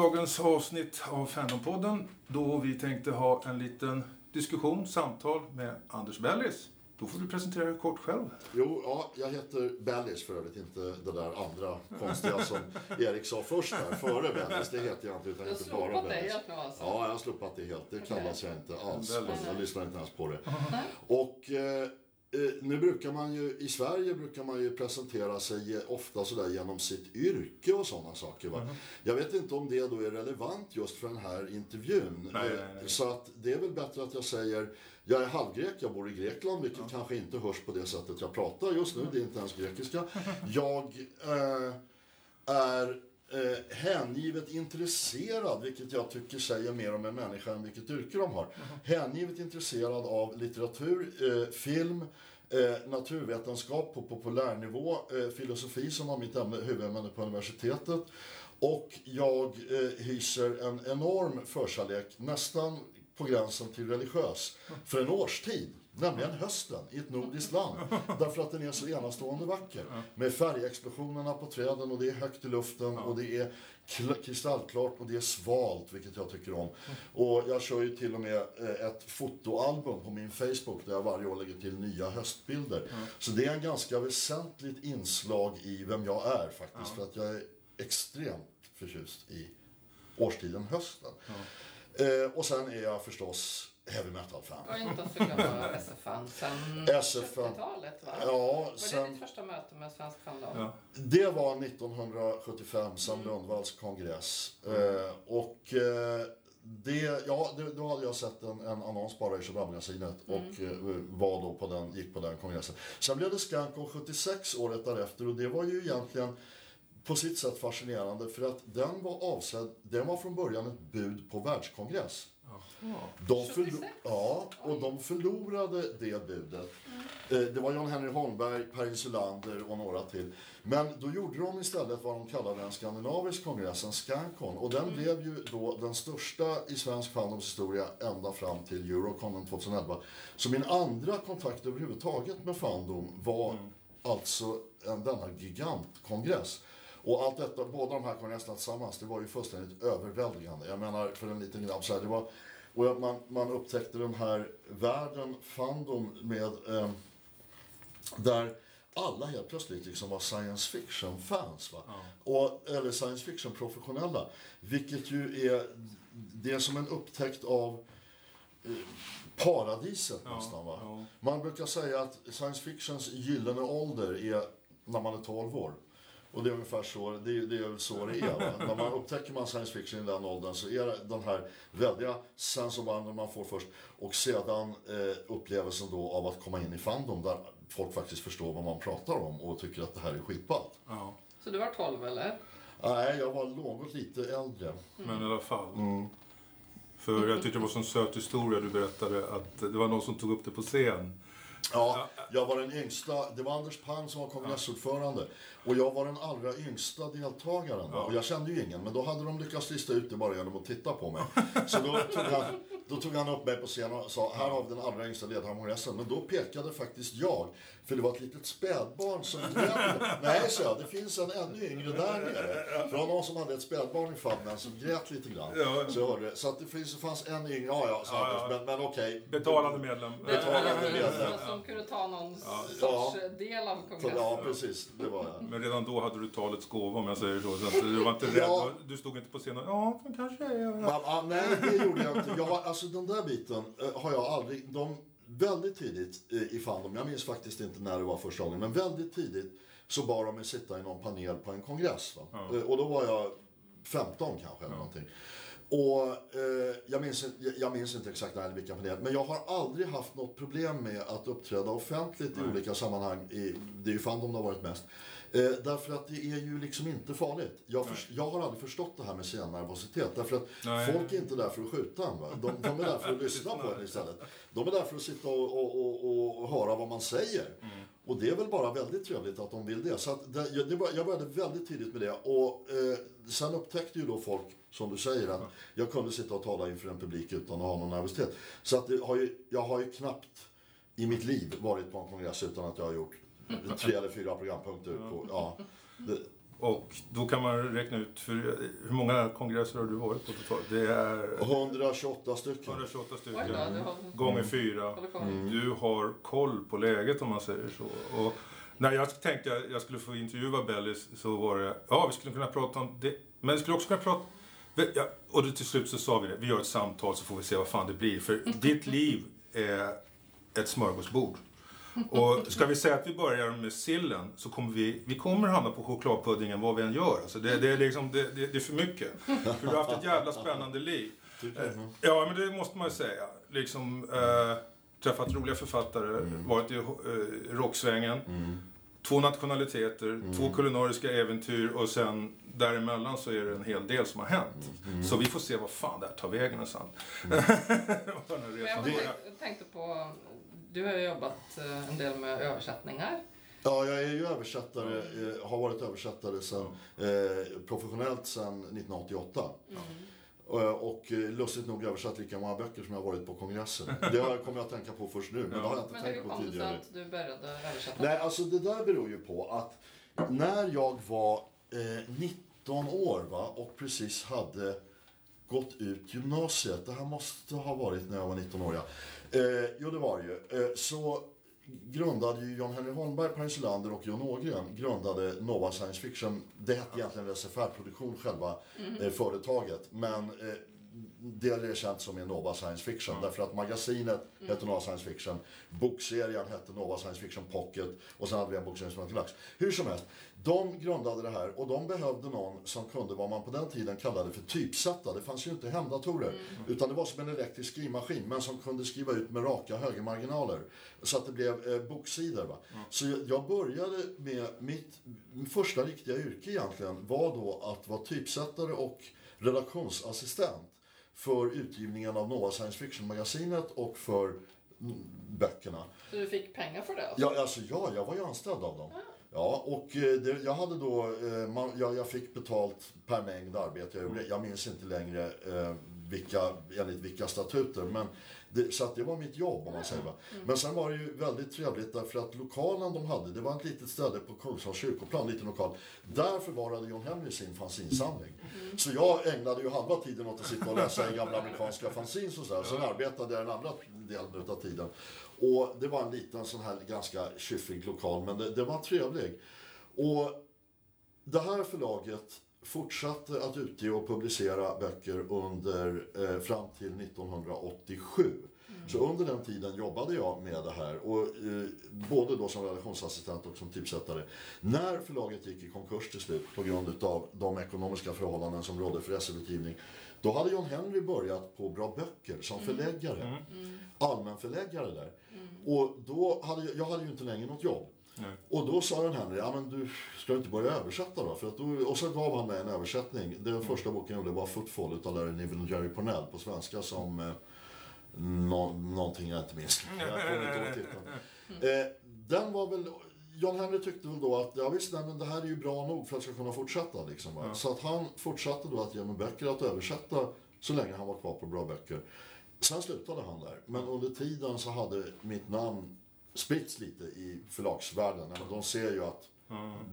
Dagens avsnitt av Fandompodden då vi tänkte ha en liten diskussion, samtal med Anders Bellis. Då får du presentera dig kort själv. Jo, ja, jag heter Bellis för övrigt, inte det där andra konstiga som Erik sa först där, före Bellis. Det heter jag inte, utan jag heter bara Bellis. helt nu alltså? Ja, jag har slopat det helt. Det kallas jag inte alls. Jag lyssnar inte ens på det. Och eh, nu brukar man ju, i Sverige brukar man ju presentera sig eh, ofta sådär genom sitt yrke och sådana saker. Va? Jag vet inte om det då är relevant just för den här intervjun. Nej, Eh, nej, nej. Så att det är väl bättre att jag säger, jag är halvgrek, jag bor i Grekland, vilket kanske inte hörs på det sättet jag pratar just nu, det är inte ens grekiska. Jag eh, är eh, hängivet intresserad, vilket jag tycker säger mer om en människa än vilket yrke de har. Hängivet intresserad av litteratur, eh, film, eh, naturvetenskap på populärnivå, eh, filosofi som var mitt ämne, huvudämne på universitetet. Och jag eh, hyser en enorm förkärlek, nästan på gränsen till religiös, för en årstid. Nämligen hösten i ett nordiskt land. Därför att den är så enastående vacker. Med färgexplosionerna på träden och det är högt i luften och det är kl- kristallklart och det är svalt, vilket jag tycker om. Och jag kör ju till och med eh, ett fotoalbum på min Facebook där jag varje år lägger till nya höstbilder. Så det är en ganska väsentligt inslag i vem jag är faktiskt. För att jag är extremt förtjust i årstiden hösten. Eh, och sen är jag förstås heavy metal-fan. Och inte att förglömma SFN sen SFN. 70-talet va? Ja, Var det sen, ditt första möte med Svensk Fandom? Ja. det var 1975, Sam Lundvalls kongress. Eh, och eh, det, ja, det, då hade jag sett en, en annons bara i Shadam-magasinet och eh, var då på den, gick på den kongressen. Sen blev det Skanko 76 året därefter och det var ju egentligen på sitt sätt fascinerande för att den var avsedd, den var från början ett bud på världskongress. De förlo- 76? ja, och de förlorade det budet. Eh, Det var Jan-Henry Holmberg, Per Insulander och några till. Men då gjorde de istället vad de kallade en skandinavisk kongress, en Scancon. Och den blev ju då den största i svensk fandoms historia ända fram till Euroconen 2011. Så min andra kontakt överhuvudtaget med fandom var alltså en, denna gigantkongress. Och allt detta, båda de här kongresserna tillsammans, det var ju fullständigt överväldigande. Jag menar, för en liten grabb så här, det var... Och man, man upptäckte den här världen, fandom, med... Eh, där alla helt plötsligt liksom var science fiction-fans. Va? Och, eller science fiction-professionella. Vilket ju är... Det är som en upptäckt av eh, paradiset nästan. Va? ja. Man brukar säga att science fictions gyllene ålder är när man är 12 år. Och det är ungefär så det, är- det är så det är. Va? när man upptäcker man science fiction i den åldern så är det den här väldiga sense of wonder man får först. Och sedan eh, upplevelsen då av att komma in i fandom där folk faktiskt förstår vad man pratar om och tycker att det här är skitballt. Ja. Så du var 12 eller? Nej, jag var något lite äldre. Men i alla fall. Mm. För jag tyckte det var en sån söt historia du berättade att det var någon som tog upp det på scen. Ja, jag var den yngsta. Det var Anders Palm som var kongressordförande. Och jag var den allra yngsta deltagaren. Och jag kände ju ingen, men då hade de lyckats lista ut det bara genom att titta på mig. Så då tog han, då tog han upp mig på scenen och sa, här har vi den allra yngsta ledaren av kongressen. Men då pekade faktiskt jag, för det var ett litet spädbarn som grät. Nej, så jag, det finns en ännu yngre där nere. För det var någon som hade ett spädbarn i famnen som grät lite grann. Ja. Så jag hörde det. Så att det finns, det fanns en yngre, ja ja, sa Ja, ja. men, men okej. Betalande medlem. Betalande medlem. Som, som kunde ta någon Ja. sorts del av kongressen? Ja, precis. Det var jag. Men redan då hade du talets gåva om jag säger så. så att du var inte rädd. Ja. Du stod inte på scenen ja, det kanske är jag. Ja, ja, nej, det gjorde jag inte. Jag, alltså den där biten eh, har jag aldrig... De, väldigt tidigt i Fandom, jag minns faktiskt inte när det var första gången, men väldigt tidigt så bad de mig sitta i någon panel på en kongress. Va? Eh, Och då var jag 15 kanske eller någonting. Och eh, jag, minns, jag, jag minns inte exakt när vilka panel, men jag har aldrig haft något problem med att uppträda offentligt i olika sammanhang. I, det är ju Fandom det har varit mest. Eh, därför att det är ju liksom inte farligt. Jag, förs- jag har aldrig förstått det här med scennervositet. Därför att Nej. folk är inte där för att skjuta en. Va? De, de är där för att lyssna på en istället. De är där för att sitta och, och, och, och höra vad man säger. Och det är väl bara väldigt trevligt att de vill det. Så att det, jag, det var, jag började väldigt tidigt med det. Och eh, sen upptäckte ju då folk, som du säger, att jag kunde sitta och tala inför en publik utan att ha någon nervositet. Så att det har ju, jag har ju knappt i mitt liv varit på en kongress utan att jag har gjort tre eller fyra programpunkter. På, ja, det, och då kan man räkna ut, för hur många kongresser har du varit på totalt? Det är 128 stycken. 128 Oj stycken. då, har Gånger fyra. Mm. Du har koll på läget om man säger så. Och när jag tänkte att jag skulle få intervjua Bellis så var det, ja vi skulle kunna prata om det. Men vi skulle också kunna prata, ja, och då till slut så sa vi det, vi gör ett samtal så får vi se vad fan det blir. För ditt liv är ett smörgåsbord. Och ska vi säga att vi börjar med sillen så kommer vi, vi kommer hamna på chokladpuddingen vad vi än gör. Alltså det, det, är liksom, det, det, det är för mycket. För du har haft ett jävla spännande liv. Eh, Ja, men det måste man ju säga. Liksom, eh, träffat roliga författare, varit i eh, rocksvängen. Två nationaliteter, två kulinariska äventyr och sen däremellan så är det en hel del som har hänt. Så vi får se vad fan det här tar vägen här Men resan jag tänkte på, du har ju jobbat eh, en del med översättningar. Ja, jag är ju översättare, eh, har varit översättare sen, eh, professionellt sedan 1988. Eh, Och lustigt nog översatt lika många böcker som jag varit på kongressen. Det kommer jag att tänka på först nu, men det har jag inte Men hur tänkt på kom det sig tidigare. att du började översätta? Nej, alltså det där beror ju på att när jag var eh, 19 år va, och precis hade gått ut gymnasiet, det här måste ha varit när jag var 19 år ja. Eh, jo, det var det ju. Eh, så grundade ju John Henry Holmberg, Per Insulander och John Ågren grundade Nova Science Fiction. Det hette egentligen SFR-produktion själva eh, företaget. Men eh, det är känt som är Nova Science Fiction. Därför att magasinet hette Nova Science Fiction. Bokserien hette Nova Science Fiction Pocket. Och sen hade vi en bokserie som hette Lux. Hur som helst. De grundade det här och de behövde någon som kunde vad man på den tiden kallade för typsätta. Det fanns ju inte hemdatorer. Utan det var som en elektrisk skrivmaskin. Men som kunde skriva ut med raka högermarginaler. Så att det blev eh, boksidor. Va? Så jag, jag började med mitt första riktiga yrke egentligen var då att vara typsättare och redaktionsassistent för utgivningen av Nova Science Fiction-magasinet och för mm, böckerna. Så du fick pengar för det? Alltså? Ja, alltså, ja, jag var ju anställd av dem. Ja, och eh, det, jag hade då, eh, man, jag, jag fick betalt per mängd arbete jag gjorde. Jag minns inte längre eh, vilka, enligt vilka statuter. Men det, så att det var mitt jobb om man säger va. Men sen var det ju väldigt trevligt därför att lokalen de hade, det var ett litet ställe på Kungsholms kyrkoplan, liten lokal. Där förvarade John Henry sin fanzinsamling. Så jag ägnade ju halva tiden åt att sitta och läsa i gamla amerikanska fanzines och sådär. Sen arbetade jag den andra delen av tiden. Och det var en liten sån här ganska tjuffig lokal, men det, det var trevlig. Och det här förlaget fortsatte att utge och publicera böcker under, eh, fram till 1987. Så under den tiden jobbade jag med det här, och, eh, både då som redaktionsassistent och som typsättare. När förlaget gick i konkurs till slut på grund av de ekonomiska förhållanden som rådde för SE-utgivning, då hade John Henry börjat på Bra Böcker som förläggare. Allmänförläggare där. Och då hade jag, jag hade ju inte längre något jobb. Nej. Och då sa den Henry, ja men du ska inte börja översätta då? För att då och så gav han mig en översättning. Den första boken jag gjorde var Footfall utav Larry Niven och Jerry Pornell på svenska som eh, nå, någonting jag inte minns. Jag kommer inte ihåg titeln. Eh, den var väl, John Henry tyckte väl då att, ja visst, nej, men det här är ju bra nog för att jag ska kunna fortsätta. Liksom, va? Så att han fortsatte då att ge mig böcker att översätta så länge han var kvar på bra böcker. Sen slutade han där. Men under tiden så hade mitt namn spritts lite i förlagsvärlden. De ser ju att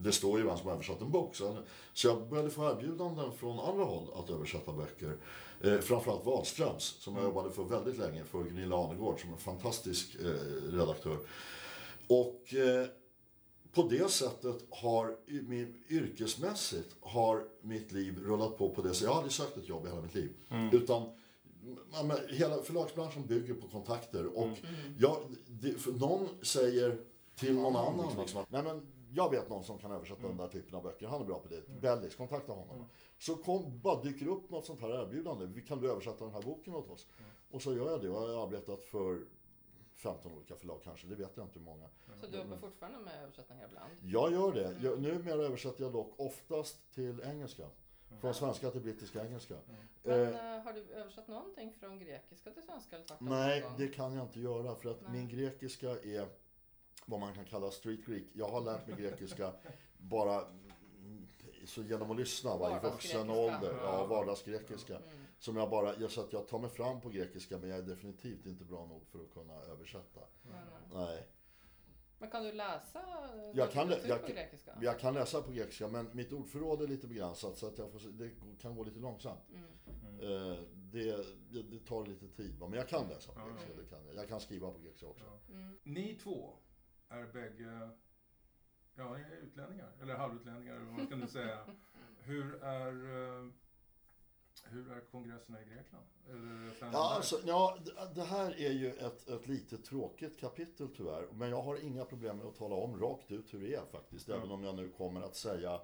det står ju vem som har översatt en bok. Så, jag började få erbjudanden från andra håll att översätta böcker. Eh, framförallt Wahlströms, som jag jobbade för väldigt länge för Gunilla Anegård, som är en fantastisk eh, redaktör. Och eh, på det sättet har min, yrkesmässigt har mitt liv rullat på på det sättet. Jag har aldrig sökt ett jobb i hela mitt liv. Utan ja, men hela förlagsbranschen bygger på kontakter. Och jag, det, någon säger till någon annan liksom, att, Nej, men jag vet någon som kan översätta den där typen av böcker. Han är bra på det. Bellis, kontakta honom. Så kom, bara dyker upp något sånt här erbjudande. Kan du översätta den här boken åt oss? Och så gör jag det. Och jag har arbetat för 15 olika förlag kanske. Det vet jag inte hur många. Så du jobbar fortfarande med översättningar ibland? Jag gör det. Jag, numera översätter jag dock oftast till engelska. Från svenska till brittiska engelska. Men Eh, eh, har du översatt någonting från grekiska till svenska eller nej, det kan jag inte göra för att Nej. min grekiska är vad man kan kalla street greek. Jag har lärt mig grekiska bara mm, så genom att lyssna va, i vuxen ålder. Ja, vardagsgrekiska. Mm. Som jag bara, jag, så att jag tar mig fram på grekiska men jag är definitivt inte bra nog för att kunna översätta. Nej, nej. Men kan du läsa Jag kan, litteratur jag, på grekiska? jag kan läsa på grekiska men mitt ordförråd är lite begränsat så att jag får, det kan gå lite långsamt. Mm. Eh, Det, det, tar lite tid. Men jag kan läsa på Ja. grekiska. Det kan jag. jag kan skriva på grekiska också. Ja. Mm. Ni två är bägge, ja, utlänningar, eller halvutlänningar, eller vad man ska nu säga. Hur är, eh, hur är kongresserna i Grekland? Ja, alltså, ja, det- här är ju ett, ett lite tråkigt kapitel tyvärr. Men jag har inga problem med att tala om rakt ut hur det är faktiskt. Ja. Även om jag nu kommer att säga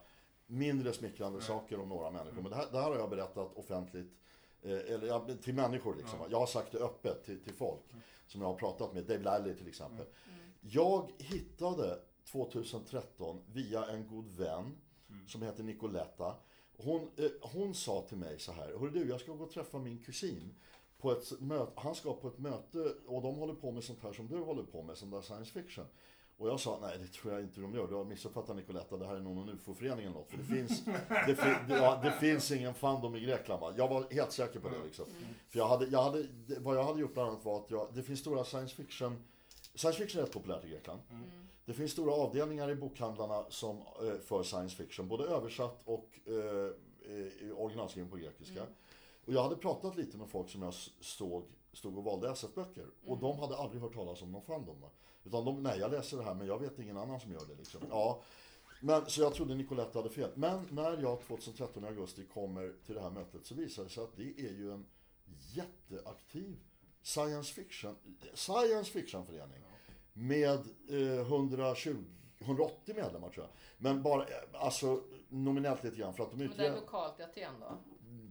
mindre smickrande Nej. saker om några människor. Mm. Men det här, det här har jag berättat offentligt. Eh, eller ja, till människor liksom. Ja. Jag har sagt det öppet till, till folk. Mm. Som jag har pratat med. Dave Lally till exempel. Mm. Jag hittade 2013 via en god vän Mm. som heter Nicoletta. Hon, eh, hon sa till mig så här, Hörru du, jag ska gå och träffa min kusin. På ett möte, han ska på ett möte och de håller på med sånt här som du håller på med, sån där science fiction. Och jag sa, nej det tror jag inte de gör. Du har missuppfattat Nicoletta, det här är någon ufo-förening eller något. För det finns, det, fin, det, ja, det finns ingen fandom i Grekland va? Jag var helt säker på det liksom. För jag hade, jag hade, vad jag hade gjort bland annat var att jag, det finns stora science fiction Science fiction är rätt populärt i Grekland. Mm. Det finns stora avdelningar i bokhandlarna som, eh, för science fiction, både översatt och eh, originalskriven på grekiska. Mm. Och jag hade pratat lite med folk som jag såg stod och valde SF-böcker. Och de hade aldrig hört talas om någon fandom. Utan de, nej jag läser det här men jag vet ingen annan som gör det. Liksom. Ja. Men, så jag trodde Nicolette hade fel. Men när jag 2013 i augusti kommer till det här mötet så visar det sig att det är ju en jätteaktiv science fiction, science fiction-förening. Med eh, 120, 180 medlemmar tror jag. Men bara, eh, alltså nominellt lite grann för att de Men det är utgör... lokalt i Aten då?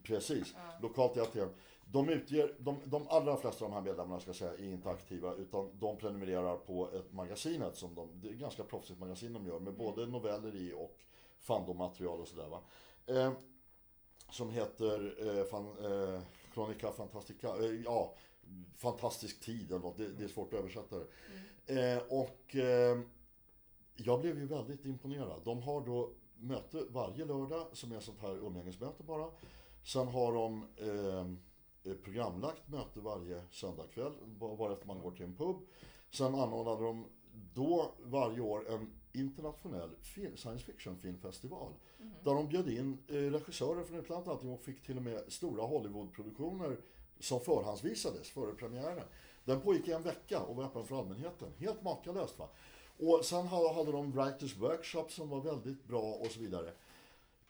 Precis, Ja. lokalt i Aten. De utger, de, de allra flesta av de här medlemmarna ska säga är inte aktiva utan de prenumererar på ett magasinet som de, det är ett ganska proffsigt magasin de gör med både noveller i och fandommaterial och sådär va. Eh, som heter eh, fan, eh, Chronica Fantastica, eh, ja, Fantastisk tid eller något, det, det är svårt att översätta det. Eh, och eh, jag blev ju väldigt imponerad. De har då möte varje lördag som är sånt här umgängesmöte bara. Sen har de eh, programlagt möte varje söndagkväll varefter man går till en pub. Sen anordnade de då varje år en internationell fi- science fiction filmfestival. Där de bjöd in eh, regissörer från utlandet och fick till och med stora Hollywoodproduktioner som förhandsvisades före premiären. Den pågick i en vecka och var öppen för allmänheten. Helt makalöst va. Och sen hade de Writers Workshop som var väldigt bra och så vidare.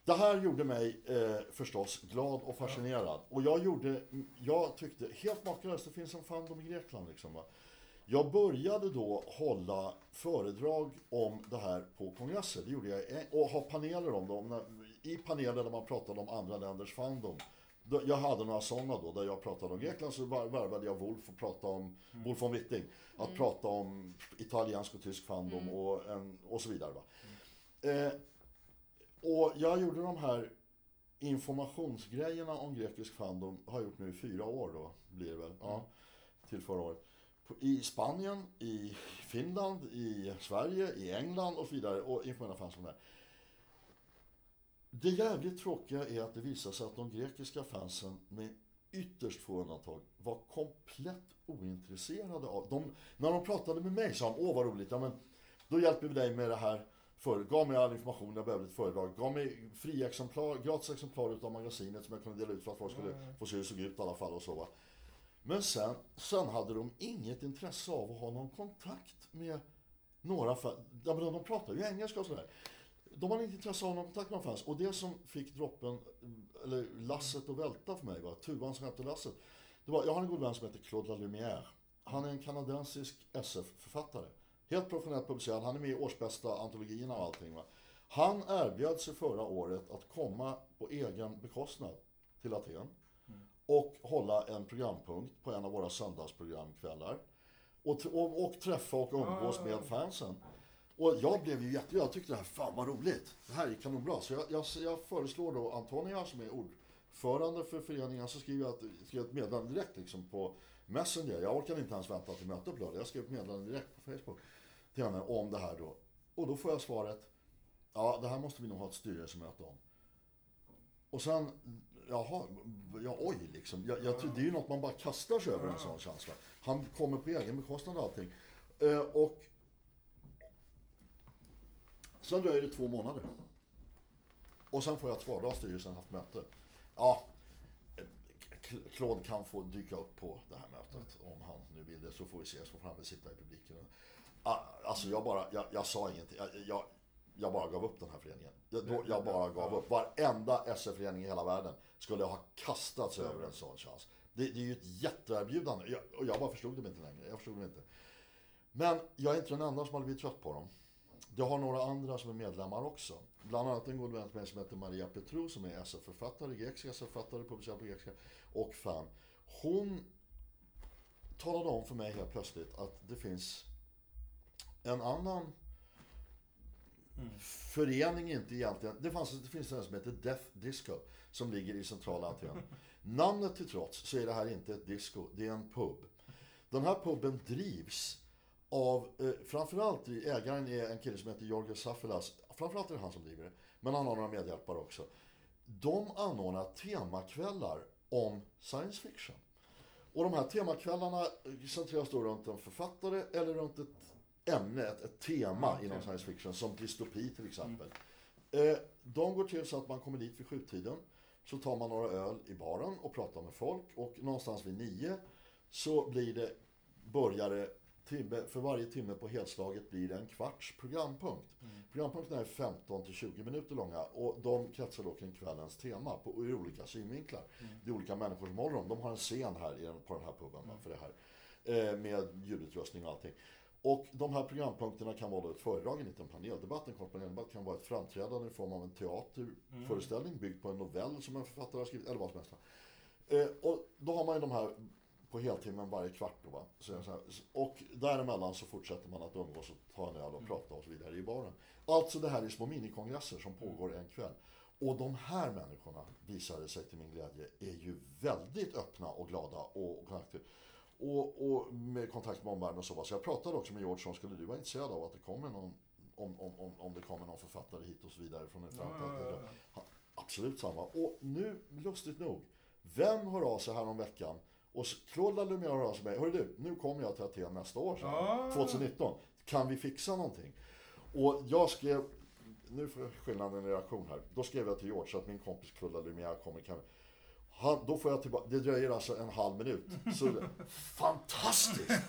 Det här gjorde mig eh, förstås glad och fascinerad. Och jag gjorde, jag tyckte, helt makalöst, det finns en fandom i Grekland liksom va. Jag började då hålla föredrag om det här på kongresser. Det gjorde jag. Eh, och ha paneler om det. I paneler där man pratade om andra länders fandom. Jag hade några sådana då, där jag pratade om Grekland. Så värvade jag Wolf och pratade om, Wolf von Witting. Att prata om italiensk och tysk fandom och, en, och så vidare. Va? Eh, och jag gjorde de här informationsgrejerna om grekisk fandom, har jag gjort nu i fyra år då, blir det väl. Ja, till förra året. I Spanien, i Finland, i Sverige, i England och så vidare. Och informera fanns om det. här. Det jävligt tråkiga är att det visar sig att de grekiska fansen med ytterst få undantag var komplett ointresserade av... De, när de pratade med mig sa de, åh vad roligt, ja men då hjälper vi dig med det här för, gav mig all information jag behövde ett föredrag, gav mig fria exemplar, gratis exemplar utav magasinet som jag kunde dela ut för att folk skulle få se hur det såg ut i alla fall och så va. Men sen, sen hade de inget intresse av att ha någon kontakt med några. Ja, men de pratar ju engelska och sådär. De hade inte intresse av någon kontakt med fans. Och det som fick droppen, eller lasset att välta för mig, var tuvan som hette lasset. Det var, jag har en god vän som heter Claude Lalumière. Han är en kanadensisk SF-författare. Helt professionellt publicerad. Han är med i årsbästa antologierna och allting. Va? Han erbjöd sig förra året att komma på egen bekostnad till Aten och hålla en programpunkt på en av våra söndagsprogramkvällar. Och, och, och träffa och umgås Ah. med fansen. Och jag blev ju jätte... Jag tyckte det här, fan vad roligt. Det här är kanonbra. Så jag, jag, jag föreslår då Antonia som är ordförande för föreningen. Så skriver jag ett, skriver ett meddelande direkt liksom på Messenger. Jag orkade inte ens vänta till mötet på lördag. Jag skrev ett meddelande direkt på Facebook till henne om det här då. Och då får jag svaret. Ja, det här måste vi nog ha ett styrelsemöte om. Och sen, jaha, ja oj liksom. Jag, jag, det är ju något man bara kastar sig över en sån känsla. Han kommer på egen bekostnad och allting. Eh, och Sen dröjer det två månader. Och sen får jag ett svar, då har styrelsen haft möte. Ja, Claude kan få dyka upp på det här mötet om han nu vill det, så får vi se, så får han väl sitta i publiken. Ah, alltså jag bara, jag, jag sa ingenting. Jag, jag, jag, bara gav upp den här föreningen. Jag, jag bara gav upp. Varenda SF-förening i hela världen skulle ha kastats över en sån chans. Det, det är ju ett jätteerbjudande. Jag, och jag bara förstod dem inte längre. Jag förstod dem inte. Men jag är inte den enda som har blivit trött på dem. Det har några andra som är medlemmar också. Bland annat en god vän till mig som heter Maria Petru som är SF-författare, grekisk SF-författare, publicerad på grekiska och fan. Hon talade om för mig helt plötsligt att det finns en annan mm. förening, inte egentligen. Det, fanns, det finns en som heter Death Disco som ligger i centrala Aten. Namnet till trots så är det här inte ett disco, det är en pub. Den här puben drivs av, eh, framförallt ägaren är en kille som heter Jorgos Safilas. Framförallt är det han som driver det, men han har några medhjälpare också. De anordnar temakvällar om science fiction. Och de här temakvällarna centreras då runt en författare eller runt ett ämne, ett, ett tema okay. inom science fiction, som dystopi till exempel. Mm. Eh, de går till så att man kommer dit vid sjutiden. Så tar man några öl i baren och pratar med folk och någonstans vid nio så blir det, börjar det timme, för varje timme på helslaget blir det en kvarts programpunkt. Mm. Programpunkterna är 15 till 20 minuter långa och de kretsar då kring kvällens tema på, ur olika synvinklar. Mm. Det är olika människor som håller dem. De har en scen här på den här puben mm. för det här. Eh, med ljudutrustning och allting. Och de här programpunkterna kan vara ett föredrag, en liten paneldebatt, en kort paneldebatt, kan vara ett framträdande i form av en teaterföreställning mm. byggd på en novell som en författare har skrivit, eller vad som helst. Eh, och då har man ju de här på heltimmen varje kvart. Då, va? Så så här, och däremellan så fortsätter man att umgås och ta en öl och mm. prata och så vidare i baren. Alltså det här är små minikongresser som pågår en kväll. Och de här människorna, visade sig till min glädje, är ju väldigt öppna och glada och, kontakter. Och, och, med kontakt med omvärlden och så. Så jag pratade också med George om, skulle du vara intresserad av att det kommer någon, om, om, om, om det kommer någon författare hit och så vidare från utlandet. Ja, ja, ja. Absolut samma. Och nu, lustigt nog, vem hör av sig veckan och hör av sig mig. Hörru du, nu kommer jag till Aten nästa år, så, ah. 2019. Kan vi fixa någonting? Och jag skrev, nu får skillnaden i reaktion här. Då skrev jag till George att min kompis Claude Lumière kommer. Kan, han, då får jag tillbaka, det dröjer alltså en halv minut. Så, fantastiskt!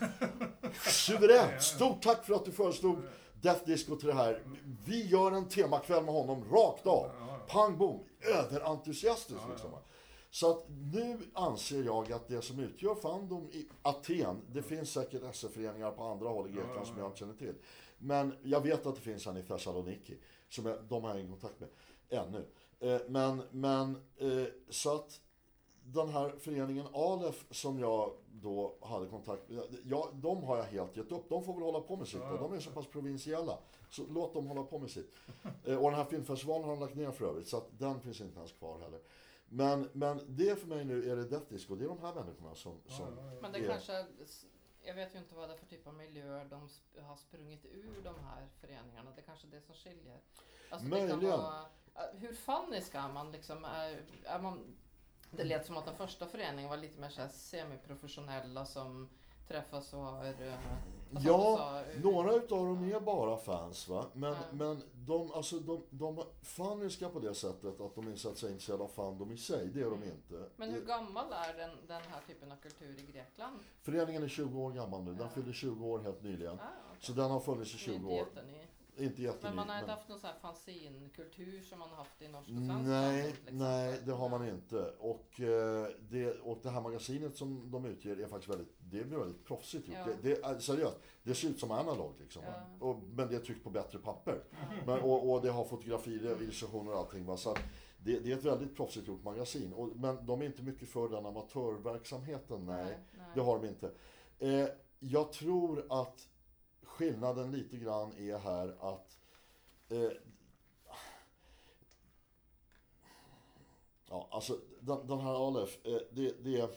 Suveränt! Stort tack för att du föreslog Death Disco till det här. Vi gör en temakväll med honom rakt av. Pang bom! Överentusiastiskt liksom. Så att nu anser jag att det som utgör Fandom i Aten, det finns säkert SF-föreningar på andra håll i Grekland som jag inte känner till. Men jag vet att det finns en i Thessaloniki, som jag, de har jag ingen kontakt med ännu. Eh, men, men eh, så att den här föreningen Alef som jag då hade kontakt med, ja, de har jag helt gett upp. De får väl hålla på med sitt. Ja. De är så pass provinsiella. Så låt dem hålla på med sitt. Eh, och den här filmfestivalen har de lagt ner för övrigt, så att den finns inte ens kvar heller. Men, men det för mig nu är det Death Disco. Det är de här människorna som, som Men det är... kanske, jag vet ju inte vad det är för typ av miljöer de har sprungit ur de här föreningarna. Det är kanske det som skiljer. Alltså Möjligen. Vara, hur funnisk är man liksom? Är, är man, det lät som att den första föreningen var lite mer så semiprofessionella som träffas och har... Eh, ja, sa, eh, några utav dem är bara fans va. Men, ja. men de, alltså, de, de är faniska på det sättet att de är så att säga intresserade av fandom i sig. Det är mm. de inte. Men hur gammal är den, den här typen av kultur i Grekland? Föreningen är 20 år gammal nu. Den ja. fyllde 20 år helt nyligen. Ah, okay. Så den har funnits i 20 år. Inte jätteny. Men man har inte haft någon sån här fanzinkultur som man har haft i norsk och svensk Nej, liksom. nej det har man inte. Och, eh, det, och det här magasinet som de utger är faktiskt väldigt, det är väldigt proffsigt gjort. Ja. Det, det, seriöst, det ser ut som analog liksom. Ja. Och, men det är tryckt på bättre papper. Mm. Men, och, och, det har fotografier, illustrationer och allting. Va? Så det, det, är ett väldigt proffsigt gjort magasin. Och, men de är inte mycket för den amatörverksamheten, nej. nej, nej. Det har de inte. Eh, jag tror att skillnaden lite grann är här att eh, Ja, alltså den, den här Alef, eh, det, det är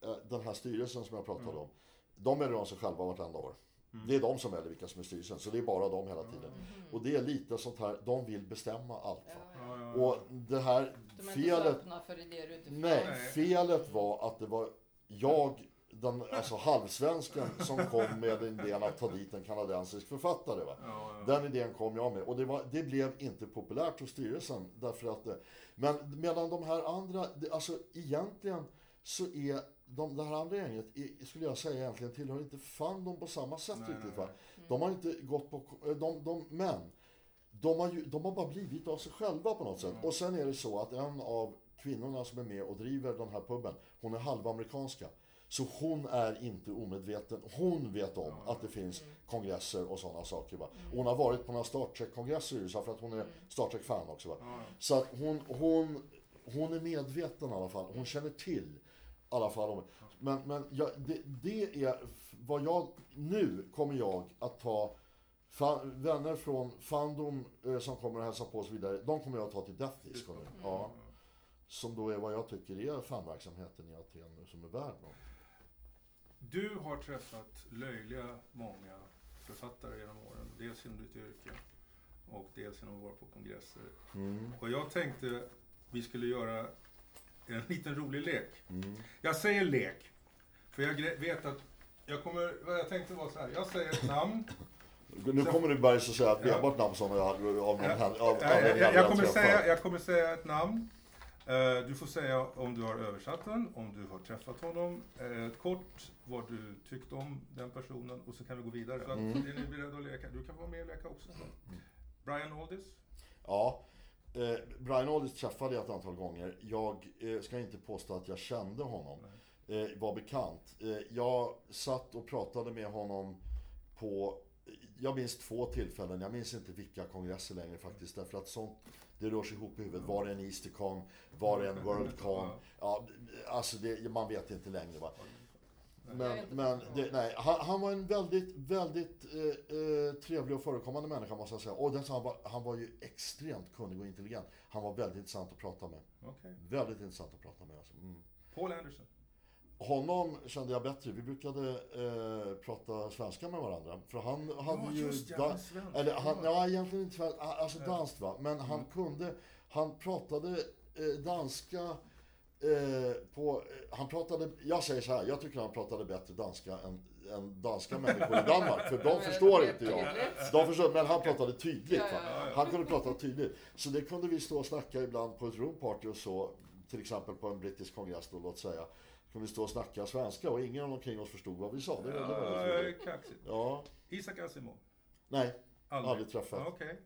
eh, den här styrelsen som jag pratade mm. om. De väljer om sig själva vartenda år. Mm. Det är de som väljer vilka som är styrelsen, så det är bara de hela tiden. Mm. Och det är lite sånt här, de vill bestämma allt. Ja, ja, ja. Och det här de är felet... Inte för idéer utifrån. Nej, felet var att det var jag den alltså halvsvensken som kom med idén att ta dit en kanadensisk författare. Va? Ja, ja. Den idén kom jag med. Och det, var, det blev inte populärt hos styrelsen. Därför att, men medan de här andra, alltså egentligen så är de, det här andra gänget, skulle jag säga egentligen tillhör inte Fandom på samma sätt nej, riktigt. Va? De har inte gått på, de, de, men de har, ju, de har bara blivit av sig själva på något sätt. Mm. Och sen är det så att en av kvinnorna som är med och driver den här puben, hon är halvamerikanska. Så hon är inte omedveten. Hon vet om att det finns kongresser och sådana saker. Va? hon har varit på några Star Trek-kongresser i USA för att hon är Star Trek-fan också. Va? Så att hon, hon, hon är medveten i alla fall. Hon känner till i alla fall om Men, men ja, det, det är vad jag... Nu kommer jag att ta fan, vänner från Fandom eh, som kommer att hälsa på och så vidare. De kommer jag att ta till Death Disco nu. Ja. Som då är vad jag tycker är fanverksamheten i Aten som är värd något. Du har träffat löjliga många författare genom åren. Dels genom ditt yrke och dels genom att vara på kongresser. Mm. Och jag tänkte vi skulle göra en liten rolig lek. Mm. Jag säger lek. För jag vet att jag kommer, jag tänkte var så här. Jag säger ett namn. Nu kommer du börja säga ett benbart namn som jag, av någon ja, jag, jag, jag, kommer säga, jag kommer säga ett namn. Uh, du får säga om du har översatt den, om du har träffat honom, uh, kort vad du tyckte om den personen och så kan vi gå vidare. Så mm. är ni beredda att leka? Du kan vara med och leka också. Mm. Brian Aldis? Ja, eh, Brian Aldis träffade jag ett antal gånger. Jag eh, ska inte påstå att jag kände honom, eh, var bekant. Eh, jag satt och pratade med honom på jag minns två tillfällen, jag minns inte vilka kongresser längre faktiskt. Därför att sånt, det rör sig ihop i huvudet. Var det en Eastercon? Var det en Worldcon? Ja, alltså det, man vet inte längre va. Men, men det, nej, han, han, var en väldigt, väldigt eh, eh, trevlig och förekommande människa måste jag säga. Och den, han, var, han var ju extremt kunnig och intelligent. Han var väldigt intressant att prata med. Okay. Väldigt intressant att prata med. Alltså. Mm. Paul Anderson? Honom kände jag bättre. Vi brukade eh, prata svenska med varandra. För han hade ja, ju... Just, ja, eller han, ja, egentligen inte svenska. Alltså danskt va. Men han mm. kunde... Han pratade eh, danska eh, på... Eh, han pratade... Jag säger så här. Jag tycker han pratade bättre danska än, än danska människor i Danmark. För de förstår inte jag. De förstår, men han pratade tydligt. Va? Han kunde prata tydligt. Så det kunde vi stå och snacka ibland på ett roomparty och så. Till exempel på en brittisk kongress då, låt säga kunde stå och snacka svenska och ingen omkring oss förstod vad vi sa. Det, ja, var kaxigt. Ja. Isak Asimov? Nej, aldrig, aldrig träffat. Okay.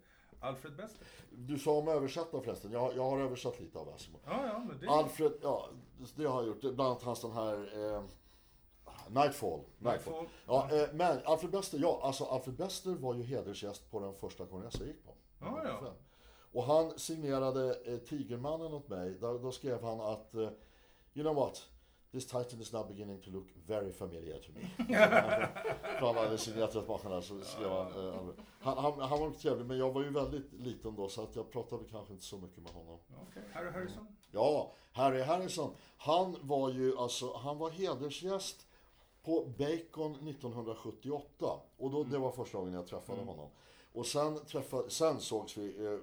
Alfred Bester? Du sa om översatta förresten. Jag, jag har översatt lite av Asimov. Ja, ja, men det... Alfred, ja, det har jag gjort. Bland annat hans den här eh, Nightfall. Nightfall. Ja, eh, men Alfred Bester, ja, alltså Alfred Bester var ju hedersgäst på den första kongressen jag gick på. Ja, ja. Och han signerade eh, Tigermannen åt mig. Då, då skrev han att, eh, you know what? This title is now beginning to look very familiar to me. För han hade signerat rätt bakom så skrev han, eh, han, han, han var trevlig, men jag var ju väldigt liten då så att jag pratade kanske inte så mycket med honom. Okay. Harry Harrison? Ja, Harry Harrison. Han var ju alltså, han var hedersgäst på Bacon 1978. Och då, mm. det var första gången jag träffade mm. honom. Och sen, träffade, sen sågs vi eh,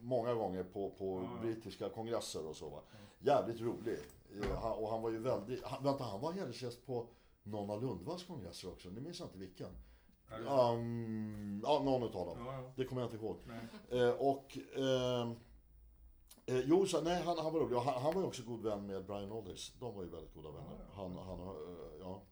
många gånger på, på mm. brittiska kongresser och så. Va? Jävligt rolig. Han, och han var ju väldigt... Han, vänta, han var hedersgäst på någon av Lundvalls kongresser också. Nu minns jag inte vilken. Um, ja, någon utav dem. Ja, ja. Det kommer jag inte ihåg. Eh, och... Ehm, eh, jo, så, nej, han, han var rolig. Han, han var ju också god vän med Brian Aldis. De var ju väldigt goda vänner. Ja, han, han, uh, ja.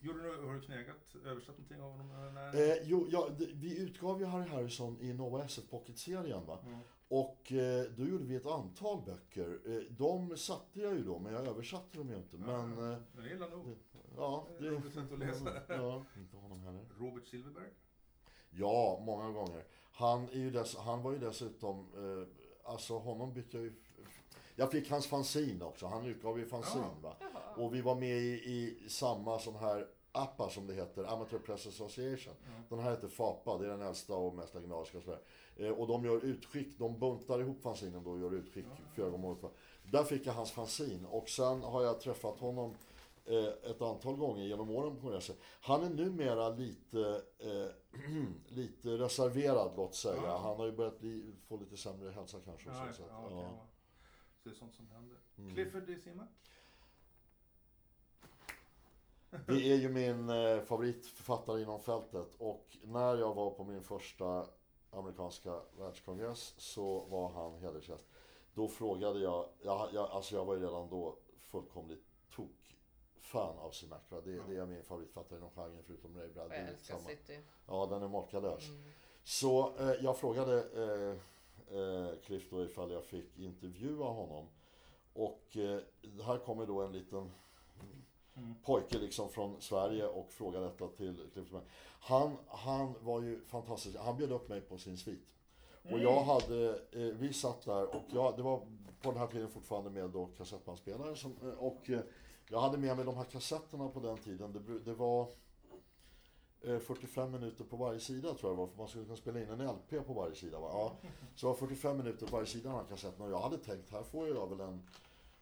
Gjorde du, har du knegat, översatt någonting av honom? Eh, jo, ja, det, vi utgav ju Harry Harrison i Nova Asset Pocket-serien. Va? Mm. Och eh, då gjorde vi ett antal böcker. Eh, de satte jag ju då, men jag översatte dem ju inte. Men... Eh, jag gillar nog. Ja, det är sätt att läsa. Ja, inte honom heller. Robert Silverberg? Ja, många gånger. Han, är ju dess, han var ju dessutom, eh, alltså honom bytte jag ju jag fick hans fanzine också. Han utgav ju fanzine. Ja. Va? Och vi var med i, i samma sån här APA som det heter, Amateur Press Association. Mm. Den här heter FAPA, det är den äldsta och mest legendariska. Sådär. Eh, och de gör utskick, de buntar ihop fanzinen då och gör utskick mm. flera gånger om året. Där fick jag hans fanzin och sen har jag träffat honom eh, ett antal gånger genom åren på kongresser. Han är numera lite, eh, lite reserverad låt säga. Mm. Han har ju börjat bli, få lite sämre hälsa kanske. Ja, så, ja, ja. så det är sånt som händer. Mm. Clifford D. Simak? Det är ju min eh, favoritförfattare inom fältet. Och när jag var på min första amerikanska världskongress så var han hedersgäst. Då frågade jag, jag, jag, alltså jag var ju redan då fullkomligt tok fan av Sinatra. Det, det är min favoritfattare inom genren förutom Ray Bradbury. Jag älskar City. Ja, den är makalös. Mm. Så eh, jag frågade eh, eh, Cliff då ifall jag fick intervjua honom. Och eh, här kommer då en liten mm. pojke liksom från Sverige och frågar detta till Cliff. Han, han var ju fantastisk. Han bjöd upp mig på sin svit. Och mm. jag hade, eh, vi satt där och jag, det var på den här tiden fortfarande med då kassettbandspelare. Som, eh, och eh, jag hade med mig de här kassetterna på den tiden. Det, det var 45 eh, minuter på varje sida tror jag det var. För man skulle kunna spela in en LP på varje sida. Va? Ja. Så det var 45 minuter på varje sida av den här kassetten. Och jag hade tänkt, här får jag väl en...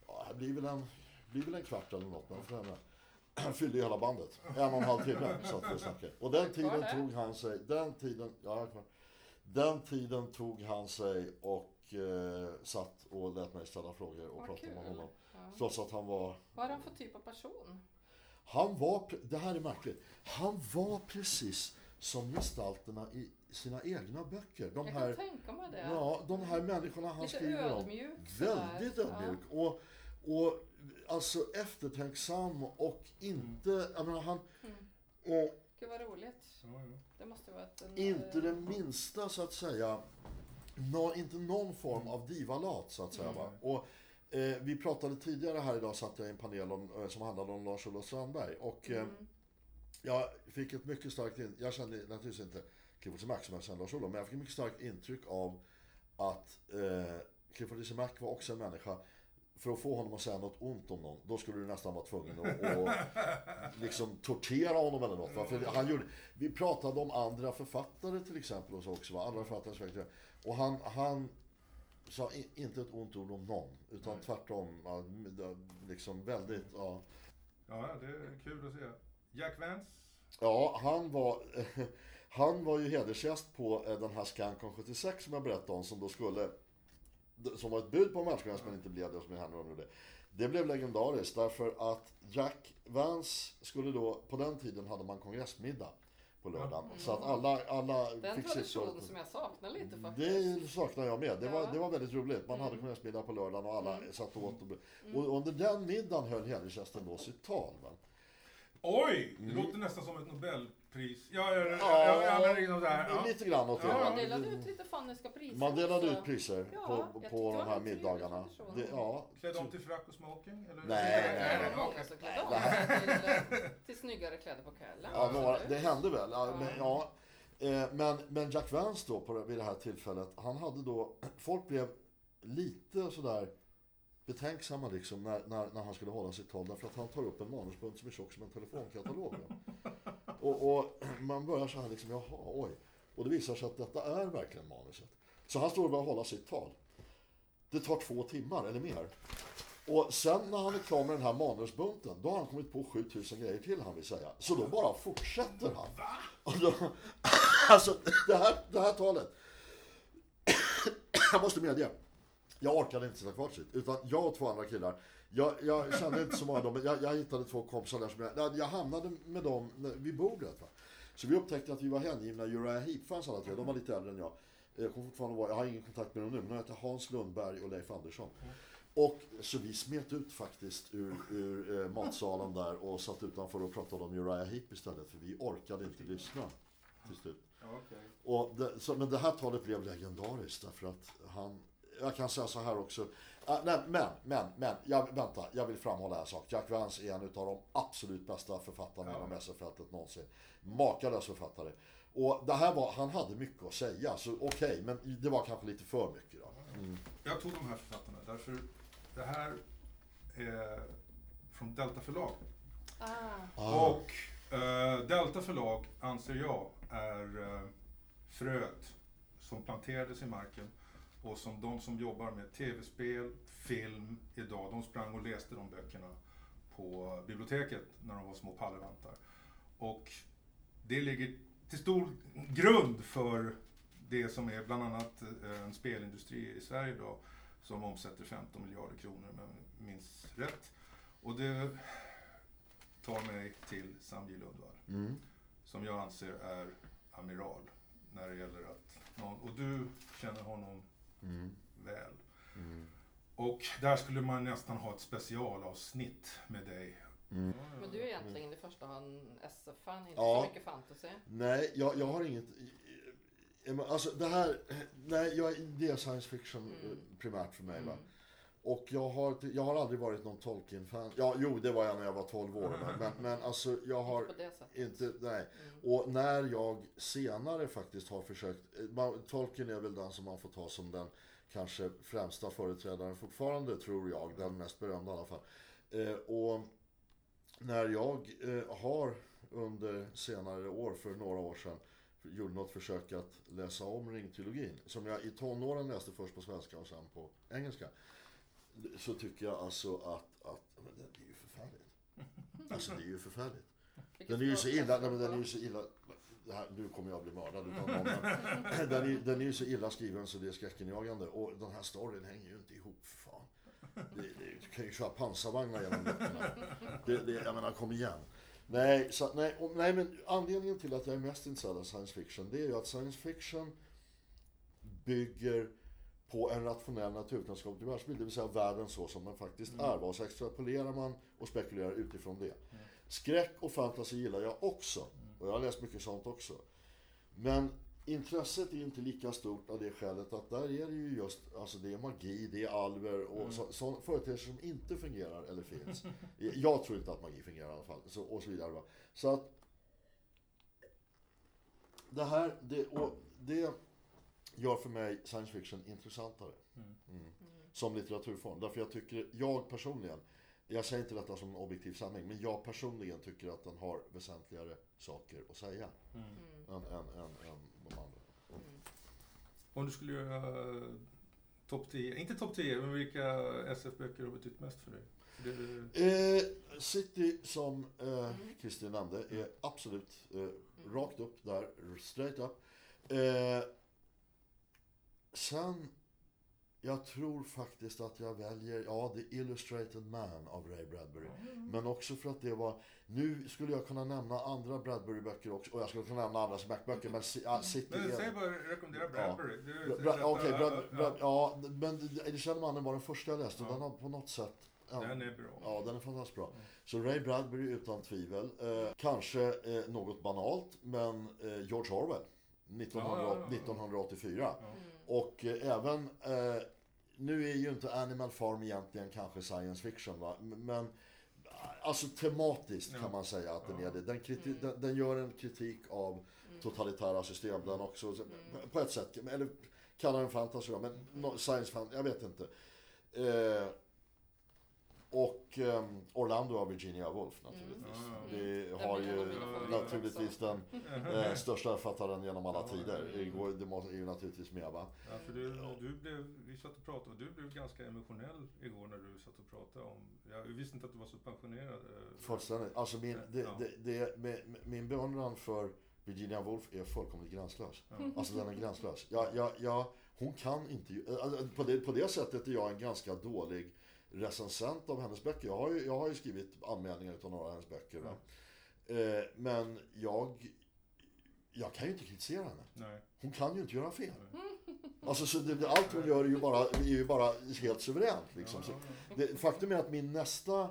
Ja, här blir väl en, blir väl en kvart eller något. Men han fyllde hela bandet. En och en halv timme satt vi och snackade. Och den tiden tog han sig... Den tiden... Ja, den tiden tog han sig och eh, satt och lät mig ställa frågor och prata med honom. Ja. Trots att han var... Vad är han för typ av person? Han var, det här är märkligt, han var precis som gestalterna i sina egna böcker. De jag här, kan tänka mig det. Ja, de här människorna han Lite skriver om. Väldigt ödmjuk. Ja. Och, och alltså eftertänksam och inte, mm. jag menar han... Mm. Och, Gud vad roligt. Det måste vara ett... En, inte det minsta så att säga, no, inte någon form av divalat så att säga. Mm. Va? Och, Eh, vi pratade tidigare här idag, satt jag i en panel om, eh, som handlade om Lars-Olof Strandberg. Och eh, mm. jag fick ett mycket starkt in, Jag kände naturligtvis inte Clifford C. Mac som jag kände Lars-Olof, men jag fick ett mycket starkt intryck av att eh, Clifford C. Mac var också en människa för att få honom att säga något ont om någon, då skulle du nästan vara tvungen att och, liksom tortera honom eller något. Va? För han gjorde, vi pratade om andra författare till exempel och så också. Va? Andra författare och han, han sa inte ett ont ord om någon. Utan Nej. tvärtom. Liksom väldigt, ja. Ja, det är kul att se. Jack Vance? Ja, han var... Han var ju hedersgäst på eh, den här Scancon 76 som jag berättade om, som då skulle... Som var ett bud på en världskongress men inte blev det, som är nu det. Det blev legendariskt därför att Jack Vance skulle då, på den tiden hade man kongressmiddag på lördagen. Mm. Så att alla, alla Den fick traditionen som jag saknar lite faktiskt. Det saknar jag med. Det, ja. var, det var väldigt roligt. Man mm. hade kongressmiddag på lördagen och alla mm. satt och åt. Och, mm. och under den middagen höll hedersgästen då sitt tal. Va? Oj! Det mm. låter nästan som ett Nobelpris. Ja, ja, ja, ja, ja, ja, där. ja. Lite grann åt det. Ja. Man delade ut lite fanniska priser Man delade ut priser ja, på, på de här middagarna. Det, ja. Klädde om till frack och smoking? Eller? Nej, nej, nej. Många som klädde om till, till snyggare kläder på kvällen. Ja, några, det hände väl. Ja, men, ja. Eh, men, men Jack Vance då, på, vid det här tillfället, han hade då... Folk blev lite sådär betänksamma liksom när, när, när han skulle hålla sitt tal. Därför att han tar upp en manusbunt som är tjock som en telefonkatalog. och, och, man börjar så här liksom, jaha, oj. Och det visar sig att detta är verkligen manuset. Så han står och börjar hålla sitt tal. Det tar två timmar eller mer. Och sen när han är klar med den här manusbunten, då har han kommit på 7000 grejer till han vill säga. Så då bara fortsätter han. Och då, alltså, det här, det här talet. jag måste medge. Jag orkade inte sitta kvar sitt. Utan jag och två andra killar. Jag, jag kände inte så många av dem, men jag, jag hittade två kompisar där som jag, jag hamnade med dem vid bordet. Va? Så vi upptäckte att vi var hängivna Uriah Heep-fans alla tre. De var lite äldre än jag. Jag, kommer fortfarande vara, jag har ingen kontakt med dem nu, men de heter Hans Lundberg och Leif Andersson. Och så vi smet ut faktiskt ur, ur eh, matsalen där och satt utanför och pratade om Uriah Heep istället. För vi orkade inte lyssna till slut. Okay. Och det, så, men det här talet blev legendariskt därför att han jag kan säga så här också. Uh, nej, men, men, men, jag, vänta, jag vill framhålla en sak. Jack Vance är en av de absolut bästa författarna ja. inom SF-fältet någonsin. Makalös författare. Och det här var, han hade mycket att säga, så okej, okay, men det var kanske lite för mycket då. Mm. Jag tog de här författarna därför det här är från Delta förlag. Ah. ah. Och uh, Delta förlag anser jag är uh, fröet som planterades i marken och som de som jobbar med tv-spel, film idag, de sprang och läste de böckerna på biblioteket när de var små pallevantar. Och det ligger till stor grund för det som är bland annat eh, en spelindustri i Sverige idag som omsätter 15 miljarder kronor om jag minns rätt. Och det, tar mig till Sam J. Lundvall. Mm. Som jag anser är amiral när det gäller att och du känner honom Mm. väl. Mm. Och där skulle man nästan ha ett specialavsnitt med dig. Mm. Men du är egentligen i första hand SF-fan, inte Ja. så mycket fantasy. Nej, jag, jag har inget... Alltså det här, nej, jag, det är science fiction Mm. eh, primärt för mig. Va? Och jag har, jag har aldrig varit någon Tolkien-fan. Ja, jo, det var jag när jag var 12 år. Men, men, men alltså, jag har Inte nej. Mm. Och när jag senare faktiskt har försökt, man, Tolkien är väl den som man får ta som den kanske främsta företrädaren fortfarande, tror jag, den mest berömda i alla fall. Eh, och när jag eh, har under senare år, för några år sedan, gjorde något försök att läsa om ringtrilogin, som jag i tonåren läste först på svenska och sen på engelska, så tycker jag alltså att, att men det är ju förfärligt. Alltså det är ju förfärligt. Den är ju så illa, nej, men den är ju så illa, här, nu kommer jag bli mördad utav någon, men den, är, den är ju så illa skriven så det är skräckinjagande och den här storyn hänger ju inte ihop för fan. Det, det, du kan ju köra pansarvagnar genom böckerna. Det, det, jag menar, kom igen. Nej, så, nej, och, nej, men anledningen till att jag är mest intresserad av science fiction det är ju att science fiction bygger på en rationell naturvetenskaplig världsbild, det vill säga världen så som den faktiskt är. Och så extrapolerar man och spekulerar utifrån det. Skräck och fantasy gillar jag också. Och jag har läst mycket sånt också. Men intresset är inte lika stort av det skälet att där är det ju just, alltså det är magi, det är alver och så, så, företeelser som inte fungerar eller finns. Jag tror inte att magi fungerar i alla fall. Så, och så vidare. Va? Så att det här, det, och det gör för mig science fiction intressantare. Mm. Som litteraturform. Därför jag tycker, jag personligen, jag säger inte detta som en objektiv sanning, men jag personligen tycker att den har väsentligare saker att säga Mm. än, än, än, än de andra. Om du skulle göra eh, topp 10, inte topp 10, men vilka SF-böcker har betytt mest för dig? Det, Eh, City, som eh, Kristin nämnde, är absolut eh, rakt upp där, straight up. Eh, sen, jag tror faktiskt att jag väljer, ja, The Illustrated Man av Ray Bradbury. Men också för att det var, nu skulle jag kunna nämna andra Bradbury-böcker också, och jag skulle kunna nämna andra Smack-böcker, men ja, City men säg bara, rekommendera Bradbury. Du, Bra- Okej, Brad, ja, Brad, ja, men Det känner mannen var den första jag läste. Ja. Den har på något sätt... ja, Den är bra. Ja, den är fantastiskt bra. Så Ray Bradbury utan tvivel. Eh, kanske eh, något banalt, men eh, George Orwell. 1900, Ja, ja, ja. 1984. Och eh, även... Eh, nu är ju inte Animal Farm egentligen kanske science fiction, va? Men Alltså tematiskt kan man säga att den är det. Den, kriti- den, den gör en kritik av totalitära system. Den också, på ett sätt, eller kalla den fantasy då, men science fan, jag vet inte. Eh, och ehm, Orlando av Virginia Woolf naturligtvis. Mm. Det Den har ju naturligtvis den eh, största författaren genom alla tider. Det går- Det måste- är ju naturligtvis med va. Ja, för du, du blev, vi satt och pratade och du blev ganska emotionell igår när du satt och pratade om, jag visste inte att du var så pensionerad. eh, Fullständigt. Alltså min, det, det, det, med, min beundran för Virginia Woolf är fullkomligt gränslös. Ja. Alltså den är gränslös. Jag, jag, jag, hon kan inte... alltså, På det, på det sättet är jag en ganska dålig recensent av hennes böcker. Jag har ju, jag har ju skrivit anmälningar utav några av hennes böcker. Va? Eh, men jag... Jag kan ju inte kritisera henne. Nej. Hon kan ju inte göra fel. Alltså, så det, allt hon gör är ju bara, är ju bara helt suveränt. Liksom. Så, det, faktum är att min nästa,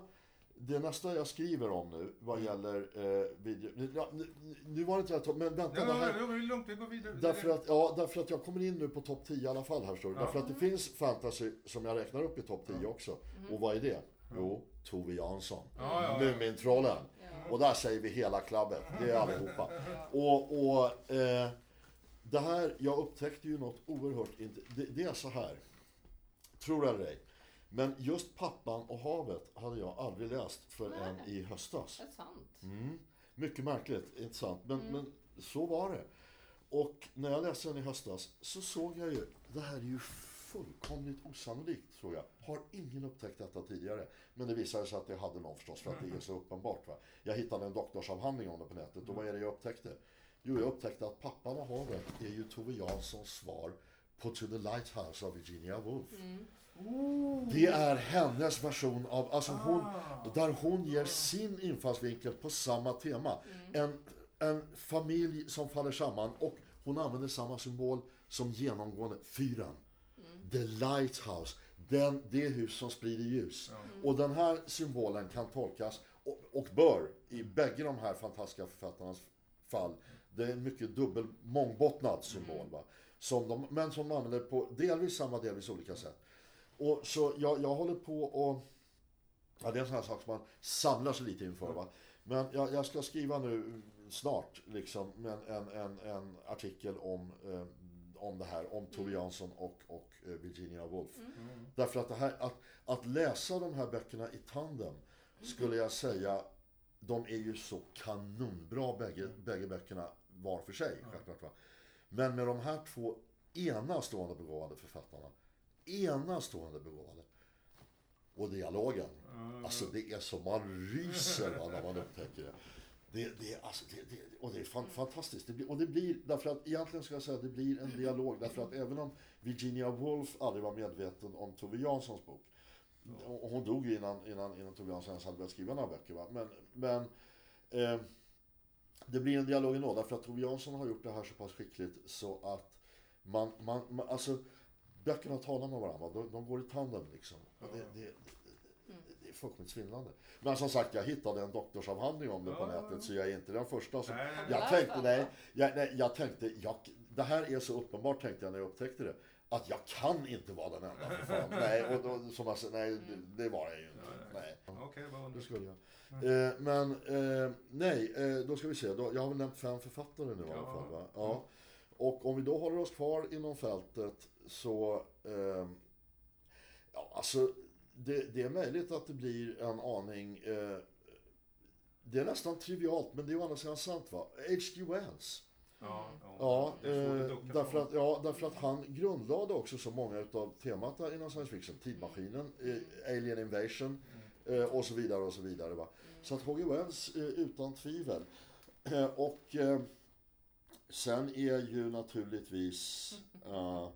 det nästa jag skriver om nu vad gäller eh, video... Ja, nu, nu var det inte rätt, men vänta. Ja, det här, ja, ja, det är lugnt, vi går vidare. Därför att, ja, därför att jag kommer in nu på topp 10 i alla fall här. Ja. Därför att det finns fantasy som jag räknar upp i topp 10 också. Och vad är det? Jo, Tove Jansson. Ja, ja, ja. Mumintrollen. Ja. Och där säger vi hela klabbet. Det är allihopa. Och, och eh, det här, jag upptäckte ju något oerhört det, det är så här. Tror det eller ej. Men just Pappan och havet hade jag aldrig läst förrän Nej. i höstas. Det är sant. Mm. Mycket märkligt, inte sant? Men, Mm. men så var det. Och när jag läste den i höstas så såg jag ju, det här är ju fullkomligt osannolikt, tror jag. Har ingen upptäckt detta tidigare. Men det visade sig att det hade någon förstås, för att det är så uppenbart. Va? Jag hittade en doktorsavhandling om det på nätet och vad är det jag upptäckte? Jo, jag upptäckte att Pappan och havet är ju Tove Janssons svar på To the Lighthouse av Virginia Woolf. Mm. Det är hennes version av, alltså hon, där hon ger sin infallsvinkel på samma tema. En, en familj som faller samman och hon använder samma symbol som genomgående fyren. The Lighthouse. Den, det hus som sprider ljus. Och den här symbolen kan tolkas, och, och bör, i bägge de här fantastiska författarnas fall, det är en mycket dubbel, mångbottnad symbol. Va? Som de, men som de använder på delvis samma, delvis olika sätt. Och så jag, jag håller på och... Ja, det är en sån här sak som man samlar sig lite inför. Va? Men jag, jag ska skriva nu snart liksom, en, en, en, en artikel om, eh, om det här, om Tove Jansson och, och eh, Virginia Woolf. Mm. Därför att, det här, att, att läsa de här böckerna i tandem skulle jag säga, de är ju så kanonbra bägge, bägge böckerna var för sig. Självklart, va? Men med de här två enastående begåvade författarna, enastående begåvade, och dialogen, alltså det är som man ryser va, när man upptäcker det. Det, det, alltså, det, det, och det är fan, fantastiskt. Det blir, och det blir, därför att egentligen ska jag säga att det blir en dialog. Därför att även om Virginia Woolf aldrig var medveten om Tove Janssons bok. Och hon dog ju innan, innan, innan Tove Jansson ens hade börjat skriva några böcker. Va? Men, men eh, det blir en dialog ändå. Därför att Tove Jansson har gjort det här så pass skickligt så att man, man, man alltså böckerna talar med varandra. De, de går i tandem liksom. Och det, det, det är fullkomligt svindlande. Men som sagt, jag hittade en doktorsavhandling om det på Ja. nätet så jag är inte den första som... Nej. Jag tänkte, nej, jag, nej, jag tänkte, jag, det här är så uppenbart tänkte jag när jag upptäckte det. Att jag kan inte vara den enda för fan. Nej, och då, som sa, nej det, det var jag ju inte. Nej. Okej, vad Det skulle jag. Eh, men eh, nej, eh, då ska vi se. Då, jag har väl nämnt fem författare nu i alla Ja. fall. Va? Ja. Och om vi då håller oss kvar inom fältet så... Eh, ja, alltså, det, det är möjligt att det blir en aning... Eh, det är nästan trivialt, men det är å andra sidan sant va? H.G. Wells. Ja, Ja, svårt eh, därför, att, ja, därför att han grundlade också så många utav temat där inom science fiction. Tidmaskinen, eh, Alien Invasion eh, och så vidare och så vidare. Va? Så att H.G. Wells eh, utan tvivel. Eh, och eh, sen är ju naturligtvis... Eh,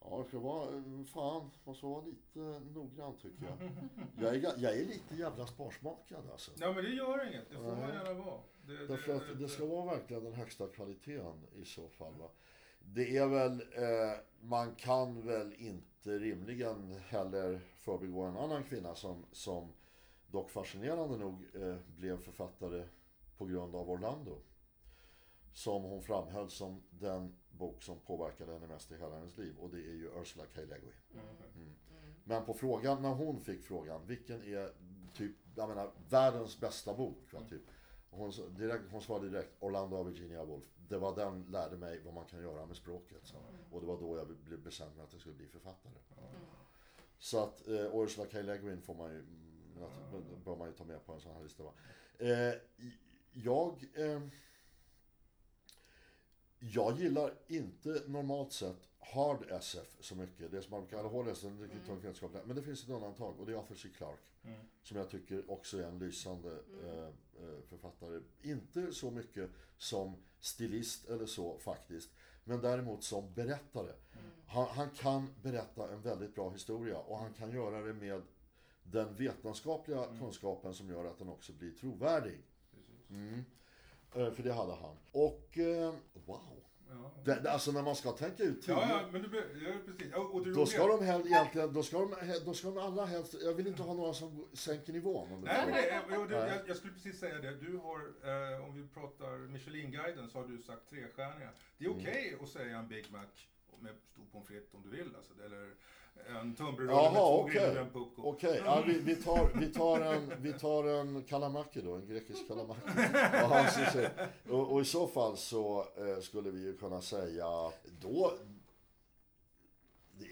ja, det ska vara... Fan, måste vara lite noggrann tycker jag. Jag är, jag är lite jävla sparsmakad alltså. Ja, men det gör inget. Det får man gärna vara. Det, Därför att det ska vara verkligen den högsta kvaliteten i så fall. Va? Det är väl, eh, man kan väl inte rimligen heller förbigå en annan kvinna som, som dock fascinerande nog eh, blev författare på grund av Orlando. Som hon framhöll som den bok som påverkade henne mest i hela hennes liv och det är ju Ursula K. Le Guin. Mm. Men på frågan, när hon fick frågan, vilken är typ, jag menar, världens bästa bok? Va, typ. Hon, sa- direkt, hon svarade direkt Orlando av Virginia Woolf. Det var den lärde mig vad man kan göra med språket. Så. Och det var då jag blev bestämd med att jag skulle bli författare. Så att eh, Ursula K. Le Guin får man ju, mm, bör man ju ta med på en sån här lista. Va? Eh, jag, eh, jag gillar inte normalt sett hard SF så mycket. Det som man kallar hård SF, det är tungt vetenskapligt. Men det finns ett undantag och det är Arthur C. Clarke. Mm. Som jag tycker också är en lysande eh, eh, författare. Inte så mycket som stilist eller så faktiskt. Men däremot som berättare. Han, han kan berätta en väldigt bra historia och han kan göra det med den vetenskapliga kunskapen som gör att den också blir trovärdig. Mm. Eh, För det hade han. Och eh, wow. Ja. Det, alltså när man ska tänka ut tio, Ja, ja, men du, ja, precis. Och du då ska de helst, egentligen, då ska de, då ska de allra helst, jag vill inte ha några som sänker nivån. Nej, får- men det, jo, du, Nej. jag, jag skulle precis säga det. Du har, eh, om vi pratar Michelin-guiden, så har du sagt trestjärniga. Det är Mm. okej att säga en Big Mac med stor pommes frites om du vill. Alltså, eller en tunnbrödsrulle med två okej. grillade och en pucko. Okej, ja, vi, vi, tar, vi, tar en, vi tar en kalamaki då, en grekisk kalamaki. Ja, så, så, och, och i så fall så eh, skulle vi ju kunna säga då... Det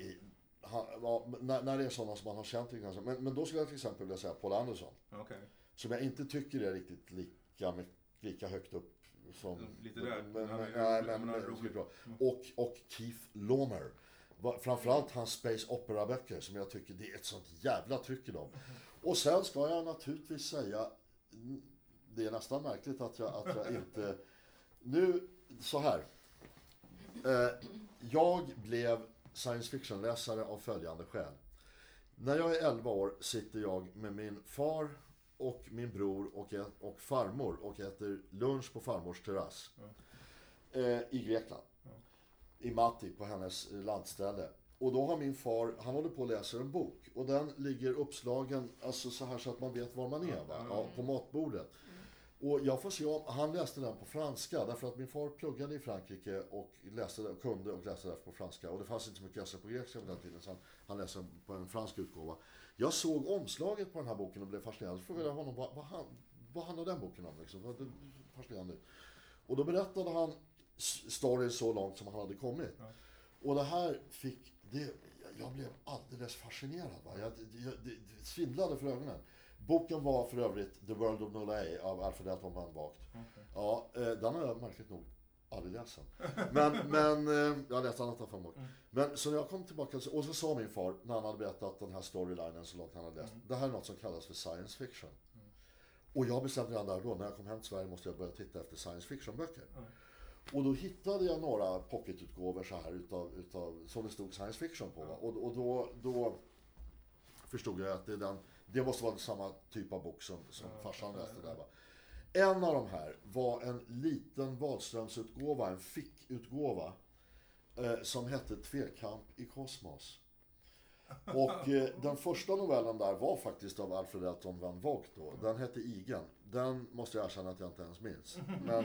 han, ja, när, när det är sådana som man har känt grann. Men, men då skulle jag till exempel vilja säga Paul Anderson. Okej. Som jag inte tycker är riktigt lika, lika högt upp som... Lite där. Men, Men men, nej, men, men men, bra. Och, och Keith Laumer. Framförallt hans Space Opera-böcker som jag tycker det är ett sånt jävla tryck i dem. Och sen ska jag naturligtvis säga, mm, det är nästan märkligt att jag, att jag inte... Nu, så här. Eh, jag blev science fiction-läsare av följande skäl. När jag är 11 år sitter jag med min far och min bror och, och farmor och äter lunch på farmors terrass. Eh, I Grekland. I Mati, på hennes eh, landställe. Och då har min far, han håller på att läsa en bok. Och den ligger uppslagen, alltså så här så att man vet var man är, va? Ja, på matbordet. Och jag får se om, han läste den på franska, därför att min far pluggade i Frankrike och läste, kunde och läste därför på franska. Och det fanns inte så mycket läsa på grekiska på den tiden, så han, han läste på en fransk utgåva. Jag såg omslaget på den här boken och blev fascinerad. Så frågade jag honom, vad, vad, han, vad handlar den boken om? Liksom? Fascinerande. Och då berättade han storyn så långt som han hade kommit. Och det här fick, det, jag blev alldeles fascinerad. Va? Jag, jag, det, det svindlade för ögonen. Boken var för övrigt The World of Nolay av Alfred Elton van Vogt. Ja, eh, den har jag märkligt nog aldrig läst. Men, men eh, jag har läst annat av van Vogt. Men så när jag kom tillbaka, och så sa min far, när han hade berättat den här storylinen så långt han hade läst. Det här är något som kallas för science fiction. Och jag bestämde redan där då, när jag kom hem till Sverige måste jag börja titta efter science fiction-böcker. Och då hittade jag några pocketutgåvor så här utav, utav, som det stod science fiction på. Och, och då, då förstod jag att det, den, det måste vara samma typ av bok som, som farsan läste där. Va? En av de här var en liten Wahlströmsutgåva, en fickutgåva, eh, som hette Tvekamp i kosmos. Och eh, den första novellen där var faktiskt av Alfred Elton van Vogt då. Den hette Igen. Den måste jag erkänna att jag inte ens minns. Men